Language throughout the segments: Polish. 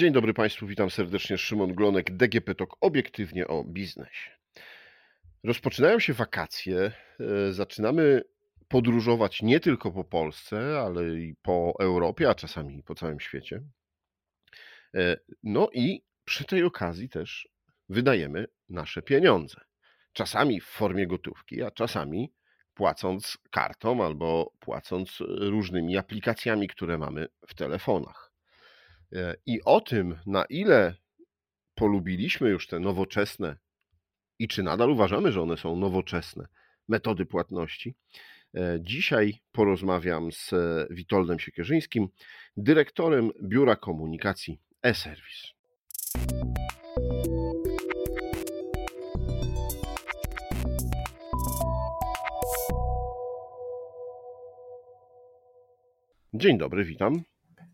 Dzień dobry Państwu, witam serdecznie. Szymon Glonek, DGP TOK, obiektywnie o biznesie. Rozpoczynają się wakacje, e, zaczynamy podróżować nie tylko po Polsce, ale i po Europie, a czasami po całym świecie. E, no i przy tej okazji też wydajemy nasze pieniądze. Czasami w formie gotówki, a czasami płacąc kartą albo płacąc różnymi aplikacjami, które mamy w telefonach. E, I o tym, na ile polubiliśmy już te nowoczesne i czy nadal uważamy, że one są nowoczesne metody płatności, e, dzisiaj porozmawiam z Witoldem Siekierzyńskim, dyrektorem Biura Komunikacji e-Service. Dzień dobry, witam.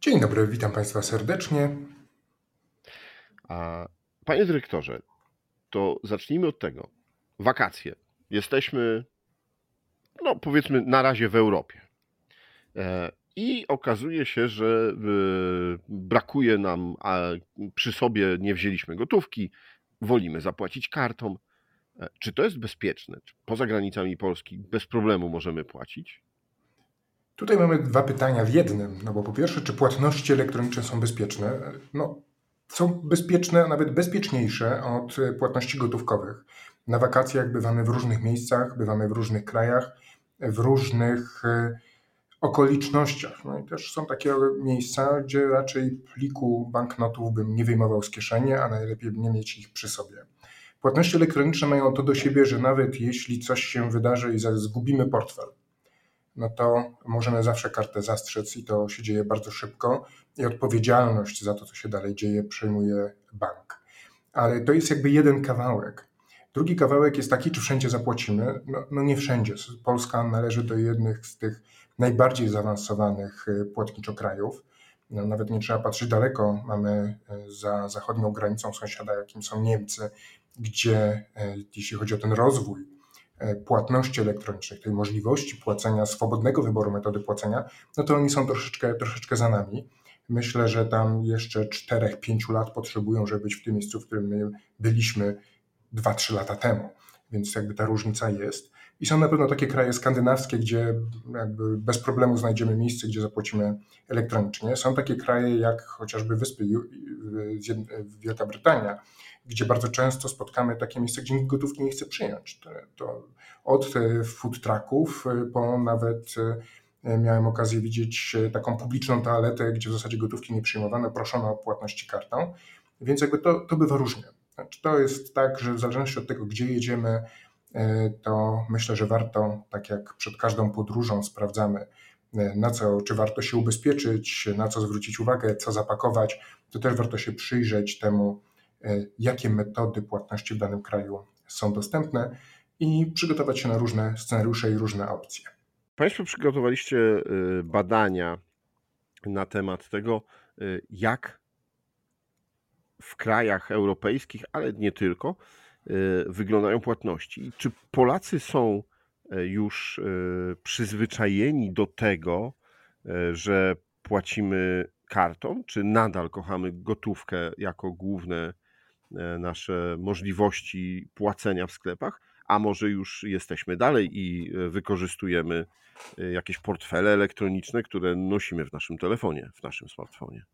Dzień dobry, witam Państwa serdecznie. Panie dyrektorze, to zacznijmy od tego. Wakacje. Jesteśmy, no powiedzmy, na razie w Europie. E, I okazuje się, że e, brakuje nam, a przy sobie nie wzięliśmy gotówki, wolimy zapłacić kartą. E, czy to jest bezpieczne? Czy poza granicami Polski bez problemu możemy płacić? Tutaj mamy dwa pytania w jednym. No bo po pierwsze, czy płatności elektroniczne są bezpieczne? No, są bezpieczne, a nawet bezpieczniejsze od płatności gotówkowych. Na wakacjach bywamy w różnych miejscach, bywamy w różnych krajach, w różnych e, okolicznościach. No i też są takie miejsca, gdzie raczej pliku banknotów bym nie wyjmował z kieszeni, a najlepiej nie mieć ich przy sobie. Płatności elektroniczne mają to do siebie, że nawet jeśli coś się wydarzy i zgubimy portfel, no to możemy zawsze kartę zastrzec i to się dzieje bardzo szybko i odpowiedzialność za to, co się dalej dzieje, przejmuje bank. Ale to jest jakby jeden kawałek. Drugi kawałek jest taki, czy wszędzie zapłacimy? No, no nie wszędzie. Polska należy do jednych z tych najbardziej zaawansowanych y, płatniczo-krajów. No, nawet nie trzeba patrzeć daleko. Mamy y, za zachodnią granicą sąsiada, jakim są Niemcy, gdzie y, jeśli chodzi o ten rozwój płatności elektronicznych, tej możliwości płacenia, swobodnego wyboru metody płacenia, no to oni są troszeczkę, troszeczkę za nami. Myślę, że tam jeszcze 4-5 lat potrzebują, żeby być w tym miejscu, w którym my byliśmy 2-3 lata temu. Więc jakby ta różnica jest. I są na pewno takie kraje skandynawskie, gdzie jakby bez problemu znajdziemy miejsce, gdzie zapłacimy elektronicznie. Są takie kraje jak chociażby Wyspy Wielka Brytania, gdzie bardzo często spotkamy takie miejsca, gdzie nikt gotówki nie chce przyjąć. To, od food trucków po nawet e, miałem okazję widzieć taką publiczną toaletę, gdzie w zasadzie gotówki nie przyjmowano, proszono o płatności kartą. Więc jakby to, to bywa różnie. Znaczy to jest tak, że w zależności od tego, gdzie jedziemy, e, to myślę, że warto, tak jak przed każdą podróżą sprawdzamy, e, na co, czy warto się ubezpieczyć, na co zwrócić uwagę, co zapakować, to też warto się przyjrzeć temu, E, jakie metody płatności w danym kraju są dostępne i przygotować się na różne scenariusze i różne opcje. Państwo przygotowaliście e, badania na temat tego, e, jak w krajach europejskich, ale nie tylko, wyglądają płatności. Czy Polacy są już przyzwyczajeni do tego, że płacimy kartą, czy nadal kochamy gotówkę jako główne E, nasze możliwości płacenia w sklepach, a może już jesteśmy dalej i e, wykorzystujemy e, jakieś portfele elektroniczne, które nosimy w naszym telefonie, w naszym smartfonie.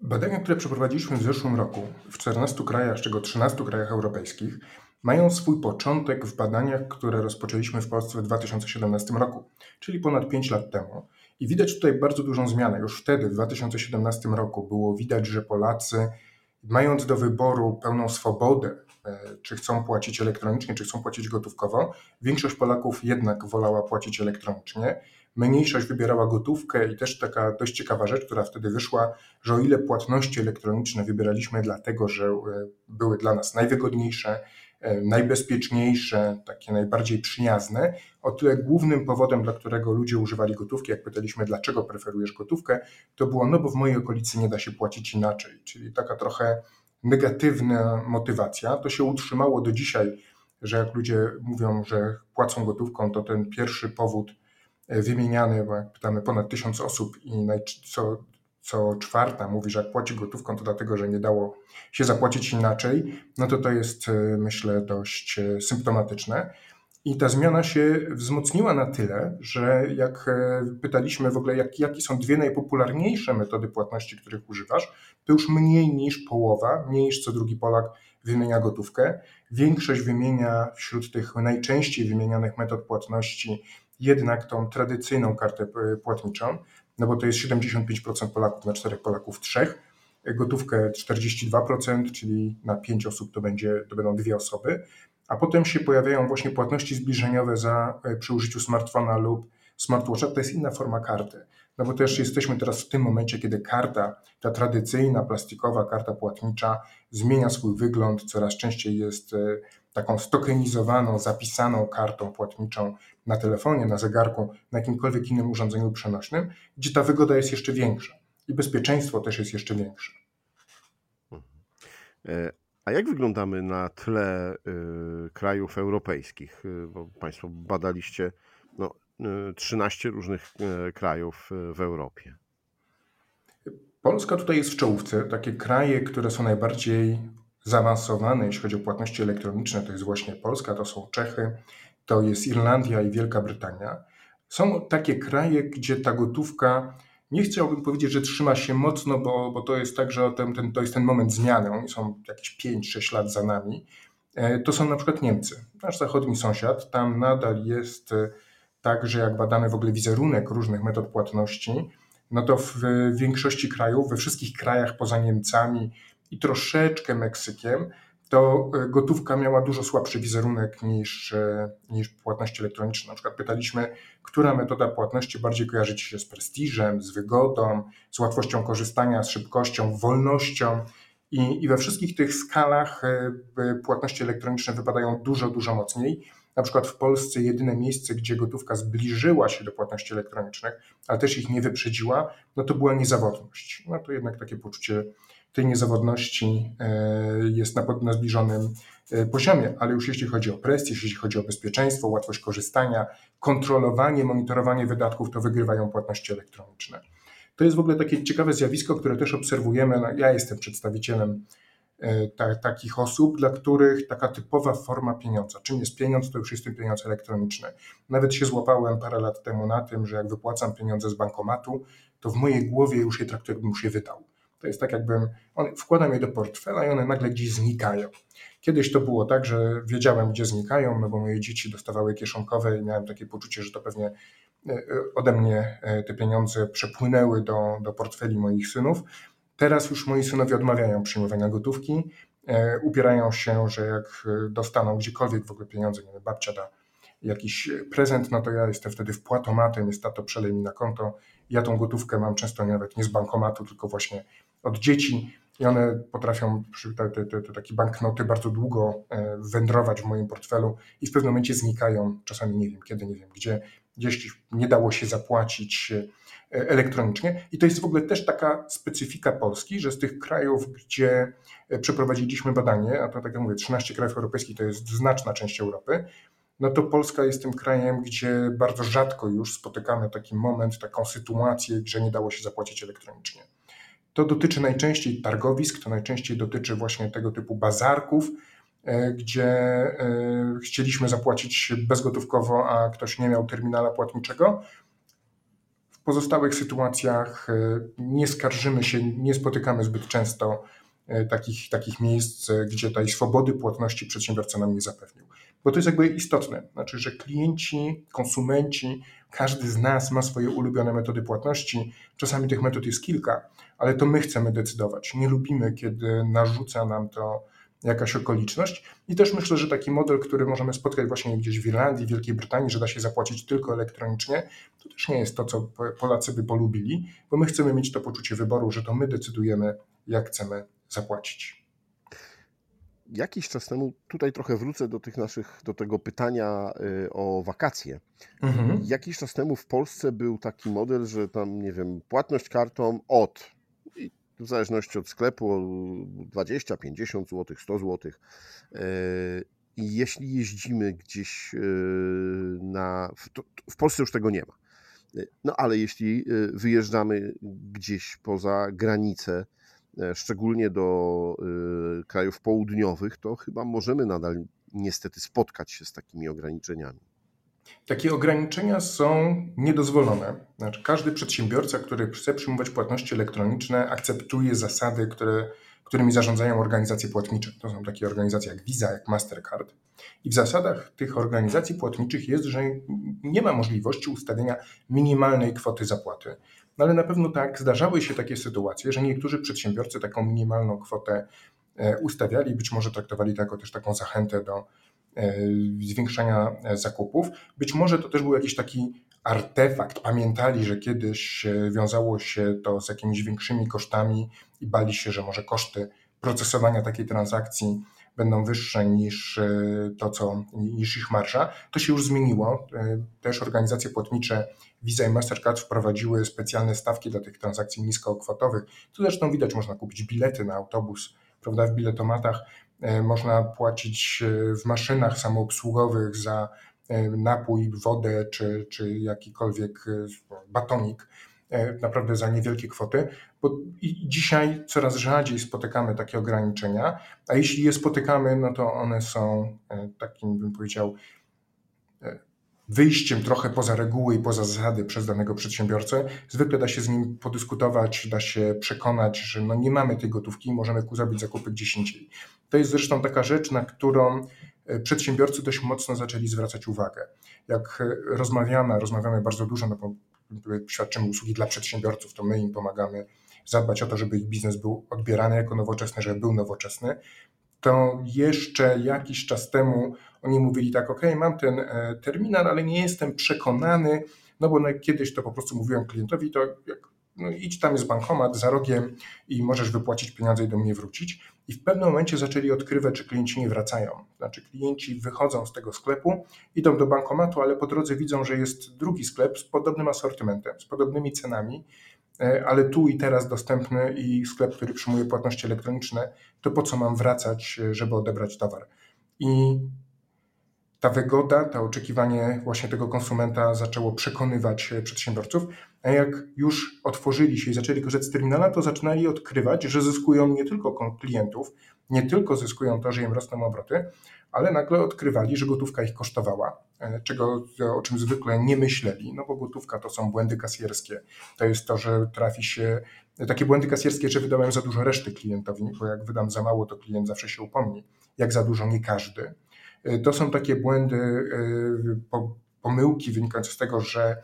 Badania, które przeprowadziliśmy w zeszłym roku w 14 krajach, z czego 13 krajach europejskich, mają swój początek w badaniach, które rozpoczęliśmy w Polsce w 2017 roku, czyli ponad 5 lat temu. I widać tutaj bardzo dużą zmianę. Już wtedy, w 2017 roku, było widać, że Polacy mając do wyboru pełną swobodę, e, czy chcą płacić elektronicznie, czy chcą płacić gotówkowo, większość Polaków jednak wolała płacić elektronicznie. Mniejszość wybierała gotówkę i też taka dość ciekawa rzecz, która wtedy wyszła, że o ile płatności elektroniczne wybieraliśmy dlatego, że e, były dla nas najwygodniejsze, E, najbezpieczniejsze, takie najbardziej przyjazne. O tyle głównym powodem, dla którego ludzie używali gotówki, jak pytaliśmy, dlaczego preferujesz gotówkę, to było, no bo w mojej okolicy nie da się płacić inaczej. Czyli taka trochę negatywna motywacja. To się utrzymało do dzisiaj, że jak ludzie mówią, że płacą gotówką, to ten pierwszy powód wymieniany, bo jak pytamy ponad tysiąc osób i co, co czwarta mówi, że jak płaci gotówką, to dlatego, że nie dało się zapłacić inaczej, no to to jest, myślę, dość symptomatyczne. I ta zmiana się wzmocniła na tyle, że jak e, pytaliśmy w ogóle, jak, jakie są dwie najpopularniejsze metody płatności, których używasz, to już mniej niż połowa, mniej niż co drugi Polak wymienia gotówkę. Większość wymienia wśród tych najczęściej wymienianych metod płatności jednak tą tradycyjną kartę e, płatniczą, no bo to jest 75% Polaków na czterech Polaków trzech, gotówkę 42%, czyli na pięć osób to, będzie, to będą dwie osoby, a potem się pojawiają właśnie płatności zbliżeniowe za, e, przy użyciu smartfona lub smartwatcha. To jest inna forma karty. No bo też jesteśmy teraz w tym momencie, kiedy karta, ta tradycyjna, plastikowa karta płatnicza zmienia swój wygląd, coraz częściej jest e, taką stokenizowaną, zapisaną kartą płatniczą na telefonie, na zegarku, na jakimkolwiek innym urządzeniu przenośnym, gdzie ta wygoda jest jeszcze większa i bezpieczeństwo też jest jeszcze większe. Mhm. E, a jak wyglądamy na tle y, krajów europejskich? Y, bo Państwo badaliście no, 13 y, różnych krajów w Europie. Polska tutaj jest w czołówce. Takie kraje, które są najbardziej zaawansowane, jeśli chodzi o płatności elektroniczne, to jest właśnie Polska, to są Czechy, to jest Irlandia i Wielka Brytania. Są takie kraje, gdzie ta gotówka nie chciałbym powiedzieć, że trzyma się mocno, bo, bo to jest tak, że ten, ten, to jest ten moment zmiany. Oni są jakieś 5-6 lat za nami. E, to są na przykład Niemcy, nasz zachodni sąsiad. Tam nadal jest e, tak, że jak badamy w ogóle wizerunek różnych metod płatności, no to w większości krajów, we wszystkich krajach poza Niemcami i troszeczkę Meksykiem, to e, gotówka miała dużo słabszy wizerunek niż, e, niż płatności elektroniczne. Na przykład pytaliśmy, która metoda płatności bardziej kojarzy Ci się z prestiżem, z wygodą, z łatwością korzystania, z szybkością, wolnością. I, I we wszystkich tych skalach e, płatności elektroniczne wypadają dużo, dużo mocniej. Na przykład w Polsce jedyne miejsce, gdzie gotówka zbliżyła się do płatności elektronicznych, ale też ich nie wyprzedziła, no to była niezawodność. No to jednak takie poczucie tej niezawodności e, jest na, na zbliżonym e, poziomie, ale już jeśli chodzi o prestiż, jeśli chodzi o bezpieczeństwo, łatwość korzystania, kontrolowanie, monitorowanie wydatków, to wygrywają płatności elektroniczne. To jest w ogóle takie ciekawe zjawisko, które też obserwujemy. No, ja jestem przedstawicielem e, ta, takich osób, dla których taka typowa forma pieniądza. Czym jest pieniądz, to już jest ten pieniądz elektroniczny. Nawet się złapałem parę lat temu na tym, że jak wypłacam pieniądze z bankomatu, to w mojej głowie już je traktuję, jakbym już je wydał. To jest tak, jakbym on, wkładam je do portfela i one nagle gdzieś znikają. Kiedyś to było tak, że wiedziałem, gdzie znikają, no bo moje dzieci dostawały kieszonkowe i miałem takie poczucie, że to pewnie e, e, ode mnie e, te pieniądze przepłynęły do, do portfeli moich synów. Teraz już moi synowie odmawiają przyjmowania gotówki, upierają się, że jak dostaną gdziekolwiek w ogóle pieniądze, nie wiem, babcia da jakiś prezent, no to ja jestem wtedy wpłatomatem, jest tato przelej mi na konto. Ja tą gotówkę mam często nawet nie z bankomatu, tylko właśnie od dzieci i one potrafią, te, te, te, takie banknoty bardzo długo e, wędrować w moim portfelu i w pewnym momencie znikają, czasami nie wiem kiedy, nie wiem gdzie, gdzieś nie dało się zapłacić e, elektronicznie. I to jest w ogóle też taka specyfika Polski, że z tych krajów, gdzie e, przeprowadziliśmy badanie, a to tak jak mówię, 13 krajów europejskich to jest znaczna część Europy, no to Polska jest tym krajem, gdzie bardzo rzadko już spotykamy taki moment, taką sytuację, że nie dało się zapłacić elektronicznie. To dotyczy najczęściej targowisk, to najczęściej dotyczy właśnie tego typu bazarków, e, gdzie e, chcieliśmy zapłacić bezgotówkowo, a ktoś nie miał terminala płatniczego. W pozostałych sytuacjach e, nie skarżymy się, nie spotykamy zbyt często takich, takich miejsc, gdzie tej swobody płatności przedsiębiorca nam nie zapewnił. Bo to jest jakby istotne, znaczy, że klienci, konsumenci, każdy z nas ma swoje ulubione metody płatności. Czasami tych metod jest kilka, ale to my chcemy decydować. Nie lubimy, kiedy narzuca nam to jakaś okoliczność. I też myślę, że taki model, który możemy spotkać właśnie gdzieś w Irlandii, Wielkiej Brytanii, że da się zapłacić tylko elektronicznie, to też nie jest to, co Polacy by polubili, bo my chcemy mieć to poczucie wyboru, że to my decydujemy, jak chcemy zapłacić. Jakiś czas temu, tutaj trochę wrócę do tych naszych, do tego pytania y, o wakacje. Mhm. Jakiś czas temu w Polsce był taki model, że tam, nie wiem, płatność kartą od w zależności od sklepu 20, 50 zł, 100 zł. I jeśli jeździmy gdzieś e, na. W Polsce już tego nie ma. No ale jeśli wyjeżdżamy gdzieś poza granice, szczególnie do krajów południowych, to chyba możemy nadal niestety spotkać się z takimi ograniczeniami. Takie ograniczenia są niedozwolone. Znaczy, każdy przedsiębiorca, który chce przyjmować płatności elektroniczne, akceptuje zasady, które, którymi zarządzają organizacje płatnicze. To są takie organizacje jak Visa, jak Mastercard. I w zasadach tych organizacji płatniczych jest, że nie ma możliwości ustawienia minimalnej kwoty zapłaty. No ale na pewno tak, zdarzały się takie sytuacje, że niektórzy przedsiębiorcy taką minimalną kwotę e, ustawiali, być może traktowali to jako też taką zachętę do E, zwiększania zakupów. Być może to też był jakiś taki artefakt. Pamiętali, że kiedyś wiązało się to z jakimiś większymi kosztami i bali się, że może koszty procesowania takiej transakcji będą wyższe niż e, to, co niż ich marsza. To się już zmieniło. E, też organizacje płatnicze Visa i Mastercard wprowadziły specjalne stawki dla tych transakcji niskokwotowych. Tu zresztą widać, można kupić bilety na autobus, prawda, w biletomatach E, można płacić w maszynach samoobsługowych za napój, wodę czy, czy jakikolwiek batonik, naprawdę za niewielkie kwoty, bo dzisiaj coraz rzadziej spotykamy takie ograniczenia, a jeśli je spotykamy, no to one są takim, bym powiedział, wyjściem trochę poza reguły i poza zasady przez danego przedsiębiorcę. Zwykle da się z nim podyskutować, da się przekonać, że no nie mamy tej gotówki, możemy zrobić zakupy gdzieś indziej. To jest zresztą taka rzecz, na którą e, przedsiębiorcy dość mocno zaczęli zwracać uwagę. Jak e, rozmawiamy, rozmawiamy bardzo dużo, no bo świadczymy usługi dla przedsiębiorców, to my im pomagamy zadbać o to, żeby ich biznes był odbierany jako nowoczesny, żeby był nowoczesny, to jeszcze jakiś czas temu oni mówili tak, ok, mam ten e, terminal, ale nie jestem przekonany, no bo kiedyś to po prostu mówiłem klientowi, to jak, no idź tam jest bankomat za rogiem i możesz wypłacić pieniądze i do mnie wrócić. I w pewnym momencie zaczęli odkrywać, że klienci nie wracają. Znaczy klienci wychodzą z tego sklepu, idą do bankomatu, ale po drodze widzą, że jest drugi sklep z podobnym asortymentem, z podobnymi cenami E, ale tu i teraz dostępny i sklep, który przyjmuje płatności elektroniczne, to po co mam wracać, e, żeby odebrać towar? I ta wygoda, to oczekiwanie właśnie tego konsumenta zaczęło przekonywać e, przedsiębiorców, a jak już otworzyli się i zaczęli korzystać z terminala, to zaczynali odkrywać, że zyskują nie tylko klientów, nie tylko zyskują to, że im rosną obroty, ale nagle odkrywali, że gotówka ich kosztowała, e, czego, o czym zwykle nie myśleli, no bo gotówka to są błędy kasjerskie. To jest to, że trafi się takie błędy kasjerskie, że wydałem za dużo reszty klientowi, bo jak wydam za mało, to klient zawsze się upomni. Jak za dużo, nie każdy. E, to są takie błędy, e, pomyłki wynikające z tego, że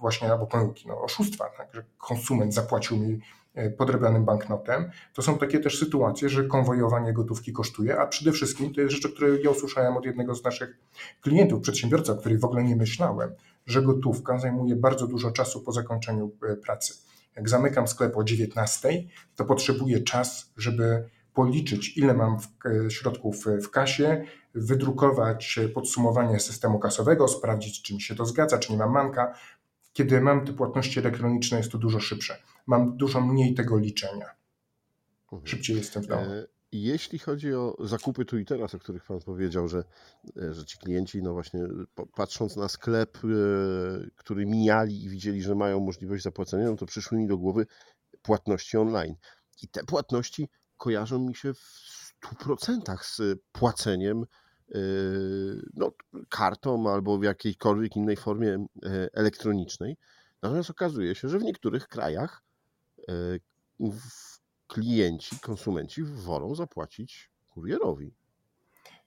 właśnie albo pomyłki, no, oszustwa, tak, że konsument zapłacił mi E, podrobianym banknotem. To są takie też sytuacje, że konwojowanie gotówki kosztuje, a przede wszystkim to jest rzecz, o której ja usłyszałem od jednego z naszych klientów, przedsiębiorca, o której w ogóle nie myślałem, że gotówka zajmuje bardzo dużo czasu po zakończeniu e, pracy. Jak zamykam sklep o 19, to potrzebuję czas, żeby policzyć, ile mam e, środków w kasie, wydrukować podsumowanie systemu kasowego, sprawdzić, czy mi się to zgadza, czy nie mam manka. Kiedy mam te płatności elektroniczne, jest to dużo szybsze mam dużo mniej tego liczenia. Mhm. Szybciej jestem w domu. E, jeśli chodzi o zakupy tu i teraz, o których Pan powiedział, że, e, że ci klienci, no właśnie patrząc na sklep, e, który mijali i widzieli, że mają możliwość zapłacenia, no to przyszły mi do głowy płatności online. I te płatności kojarzą mi się w 100% z płaceniem no, kartą albo w jakiejkolwiek innej formie elektronicznej. Natomiast okazuje się, że w niektórych krajach E, klienci, konsumenci wolą zapłacić kurierowi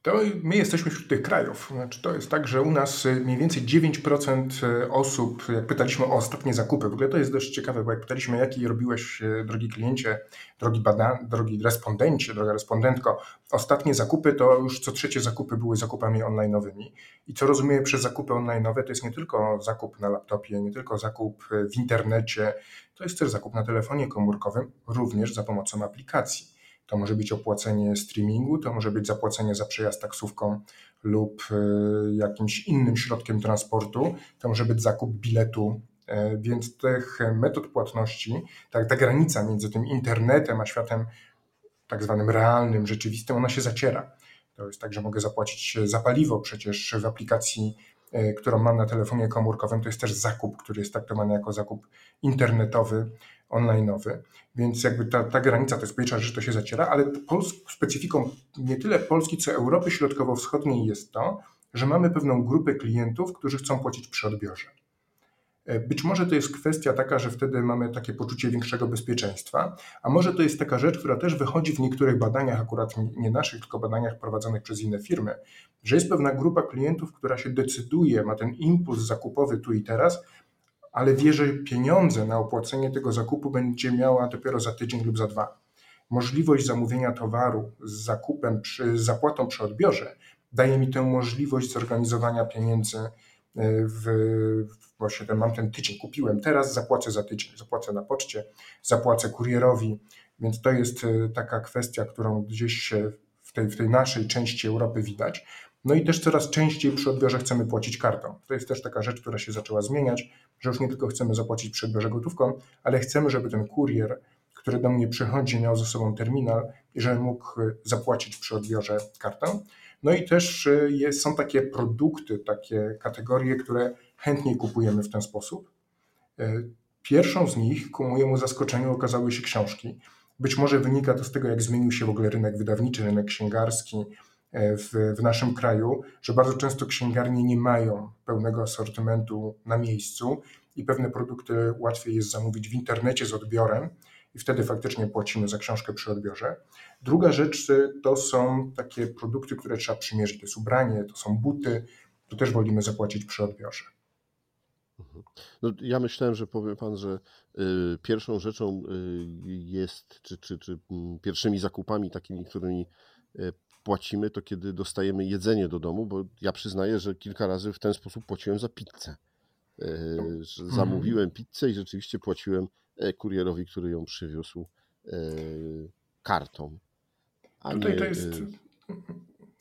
to my jesteśmy wśród tych krajów. Znaczy, to jest tak, że u nas y, mniej więcej 9% y, osób, jak pytaliśmy o ostatnie zakupy, w ogóle to jest dość ciekawe, bo jak pytaliśmy, jaki robiłeś, y, drogi kliencie, drogi, bada, drogi respondencie, droga respondentko, ostatnie zakupy, to już co trzecie zakupy były zakupami online'owymi. I co rozumiem przez zakupy online'owe, to jest nie tylko zakup na laptopie, nie tylko zakup w internecie, to jest też zakup na telefonie komórkowym, również za pomocą aplikacji. To może być opłacenie streamingu, to może być zapłacenie za przejazd taksówką lub e, jakimś innym środkiem transportu, to może być zakup biletu. E, więc tych metod płatności, ta, ta granica między tym internetem a światem tak zwanym realnym, rzeczywistym, ona się zaciera. To jest tak, że mogę zapłacić za paliwo przecież w aplikacji którą mam na telefonie komórkowym, to jest też zakup, który jest traktowany jako zakup internetowy, online'owy, więc jakby ta, ta granica to jest pierwsza że to się zaciera, ale Pols- specyfiką nie tyle Polski, co Europy Środkowo-Wschodniej jest to, że mamy pewną grupę klientów, którzy chcą płacić przy odbiorze. E, być może to jest kwestia taka, że wtedy mamy takie poczucie większego bezpieczeństwa, a może to jest taka rzecz, która też wychodzi w niektórych badaniach, akurat nie naszych, tylko badaniach prowadzonych przez inne firmy, że jest pewna grupa klientów, która się decyduje, ma ten impuls zakupowy tu i teraz, ale wie, że pieniądze na opłacenie tego zakupu będzie miała dopiero za tydzień lub za dwa. Możliwość zamówienia towaru z zakupem, przy, z zapłatą przy odbiorze daje mi tę możliwość zorganizowania pieniędzy e, w, właśnie ten, mam ten tydzień, kupiłem teraz, zapłacę za tydzień, zapłacę na poczcie, zapłacę kurierowi, więc to jest e, taka kwestia, którą gdzieś się w tej, w tej naszej części Europy widać. No i też coraz częściej przy odbiorze chcemy płacić kartą. To jest też taka rzecz, która się zaczęła zmieniać, że już nie tylko chcemy zapłacić przy odbiorze gotówką, ale chcemy, żeby ten kurier, który do mnie przychodzi, miał ze sobą terminal i żeby mógł zapłacić przy odbiorze kartą. No i też y, jest, są takie produkty, takie kategorie, które chętniej kupujemy w ten sposób. Y, pierwszą z nich, ku mojemu zaskoczeniu, okazały się książki. Być może wynika to z tego, jak zmienił się w ogóle rynek wydawniczy, rynek księgarski, E, w, w naszym kraju, że bardzo często księgarnie nie mają pełnego asortymentu na miejscu i pewne produkty łatwiej jest zamówić w internecie z odbiorem i wtedy faktycznie płacimy za książkę przy odbiorze. Druga rzecz e, to są takie produkty, które trzeba przymierzyć. To jest ubranie, to są buty, to też wolimy zapłacić przy odbiorze. Mhm. No, ja myślałem, że powie Pan, że y, pierwszą rzeczą y, jest, czy, czy, czy mm, pierwszymi zakupami takimi, którymi y, płacimy, to kiedy dostajemy jedzenie do domu, bo ja przyznaję, że kilka razy w ten sposób płaciłem za pizzę. E, mhm. Zamówiłem pizzę i rzeczywiście płaciłem e, kurierowi, który ją przywiózł e, kartą. A Tutaj nie, to jest.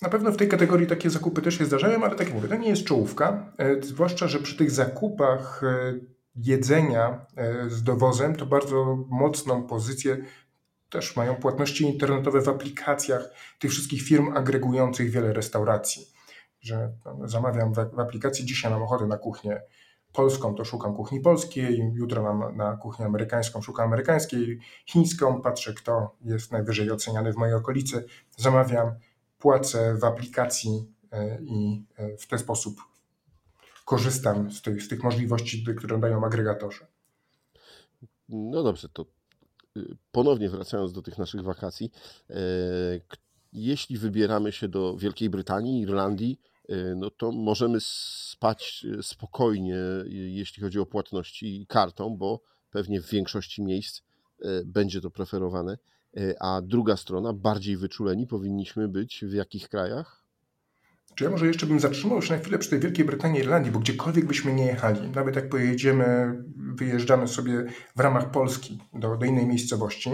Na pewno w tej kategorii takie zakupy też się zdarzają, ale tak jak mówię, to nie jest czołówka. Zwłaszcza, że przy tych zakupach jedzenia z dowozem to bardzo mocną pozycję też mają płatności internetowe w aplikacjach tych wszystkich firm agregujących wiele restauracji. Że zamawiam w aplikacji, dzisiaj mam ochotę na kuchnię polską, to szukam kuchni polskiej, jutro mam na kuchnię amerykańską, szukam amerykańskiej, chińską, patrzę kto jest najwyżej oceniany w mojej okolicy, zamawiam, płacę w aplikacji e, i e, w ten sposób korzystam z tych, z tych możliwości, które dają agregatorzy. No dobrze, to ponownie wracając do tych naszych wakacji, e, jeśli wybieramy się do Wielkiej Brytanii, Irlandii, e, no to możemy spać spokojnie, jeśli chodzi o płatności kartą, bo pewnie w większości miejsc będzie to preferowane. A druga strona, bardziej wyczuleni powinniśmy być w jakich krajach? Czy ja może jeszcze bym zatrzymał się na chwilę przy tej Wielkiej Brytanii i Irlandii, bo gdziekolwiek byśmy nie jechali, nawet jak pojedziemy, wyjeżdżamy sobie w ramach Polski do, do innej miejscowości,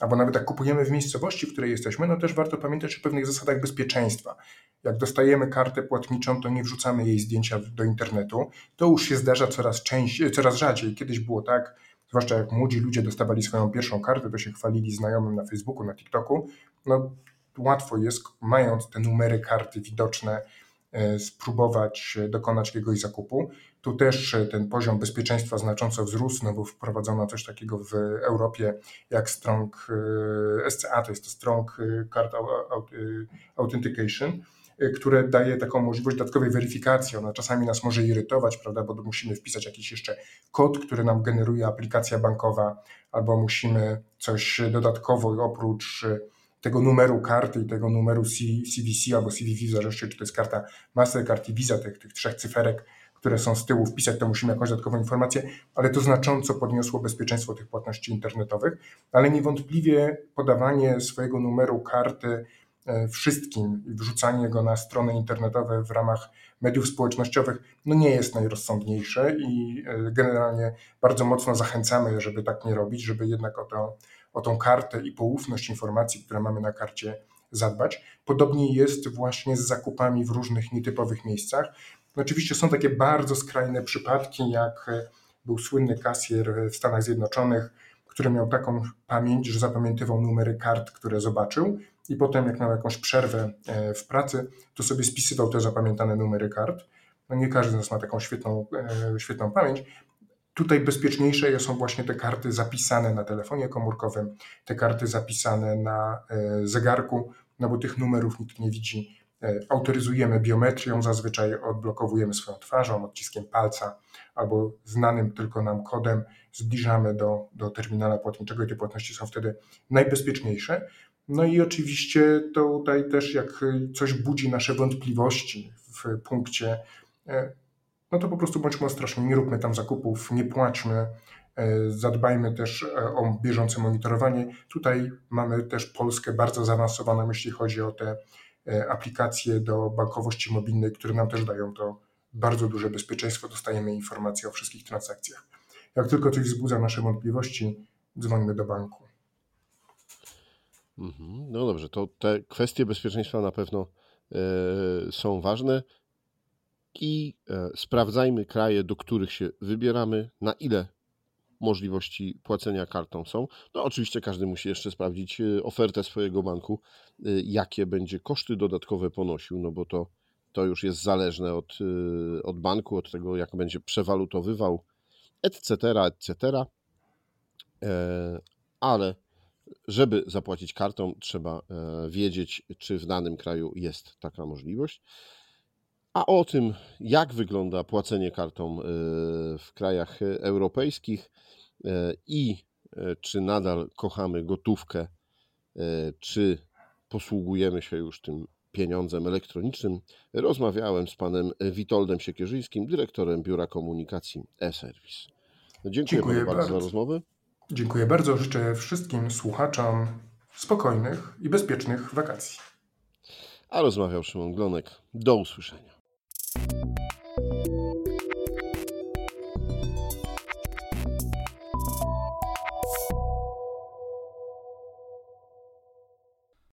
albo nawet jak kupujemy w miejscowości, w której jesteśmy, no też warto pamiętać o pewnych zasadach bezpieczeństwa. Jak dostajemy kartę płatniczą, to nie wrzucamy jej zdjęcia do internetu. To już się zdarza coraz częściej, coraz rzadziej. Kiedyś było tak, zwłaszcza jak młodzi ludzie dostawali swoją pierwszą kartę, to się chwalili znajomym na Facebooku, na TikToku. No, łatwo jest, mając te numery karty widoczne, e, spróbować dokonać jakiegoś zakupu. Tu też e, ten poziom bezpieczeństwa znacząco wzrósł, no bo wprowadzono coś takiego w Europie jak Strong e, SCA, to jest to Strong Card Authentication, które daje taką możliwość dodatkowej weryfikacji. Ona czasami nas może irytować, prawda, bo musimy wpisać jakiś jeszcze kod, który nam generuje aplikacja bankowa, albo musimy coś dodatkowo oprócz tego numeru karty i tego numeru CVC albo CVV, w zależności czy to jest karta Mastercard i Visa, tych, tych trzech cyferek, które są z tyłu wpisać, to musimy jakąś dodatkową informację, ale to znacząco podniosło bezpieczeństwo tych płatności internetowych, ale niewątpliwie podawanie swojego numeru karty e, wszystkim i wrzucanie go na strony internetowe w ramach mediów społecznościowych no nie jest najrozsądniejsze i e, generalnie bardzo mocno zachęcamy, żeby tak nie robić, żeby jednak o to o tą kartę i poufność informacji, które mamy na karcie zadbać. Podobnie jest właśnie z zakupami w różnych nietypowych miejscach. No oczywiście są takie bardzo skrajne przypadki, jak e, był słynny kasjer w Stanach Zjednoczonych, który miał taką pamięć, że zapamiętywał numery kart, które zobaczył i potem jak miał jakąś przerwę e, w pracy, to sobie spisywał te zapamiętane numery kart. no nie każdy z nas ma taką świetną, e, świetną pamięć. Tutaj bezpieczniejsze są właśnie te karty zapisane na telefonie komórkowym, te karty zapisane na e, zegarku, no bo tych numerów nikt nie widzi. E, autoryzujemy biometrią, zazwyczaj odblokowujemy swoją twarzą, odciskiem palca albo znanym tylko nam kodem, zbliżamy do, do terminala płatniczego i te płatności są wtedy najbezpieczniejsze. No i oczywiście tutaj też jak coś budzi nasze wątpliwości w punkcie, e, no to po prostu bądźmy ostrożni, nie róbmy tam zakupów, nie płaćmy, e, zadbajmy też e, o bieżące monitorowanie. Tutaj mamy też Polskę bardzo zaawansowaną, jeśli chodzi o te aplikacje do bankowości mobilnej, które nam też dają to bardzo duże bezpieczeństwo, dostajemy informacje o wszystkich transakcjach. Jak tylko coś wzbudza nasze wątpliwości, dzwońmy do banku. Mhm. No dobrze, to te kwestie bezpieczeństwa na pewno e, są ważne i e, sprawdzajmy kraje, do których się wybieramy, na ile możliwości płacenia kartą są. No oczywiście każdy musi jeszcze sprawdzić e, ofertę swojego banku, jakie będzie koszty dodatkowe ponosił, no bo to, to już jest zależne od, od banku, od tego jak będzie przewalutowywał, etc., etc. Ale żeby zapłacić kartą, trzeba e, wiedzieć, czy w danym kraju jest taka możliwość. A o tym, jak wygląda płacenie kartą e, w krajach europejskich e, i czy nadal kochamy gotówkę, czy posługujemy się już tym pieniądzem elektronicznym, rozmawiałem z panem Witoldem Siekierzyńskim, dyrektorem Biura Komunikacji e-Service. Dziękuję, Dziękuję bardzo, bardzo za rozmowę. Dziękuję bardzo. Życzę wszystkim słuchaczom spokojnych i bezpiecznych wakacji. A rozmawiał Szymon Glonek. Do usłyszenia. you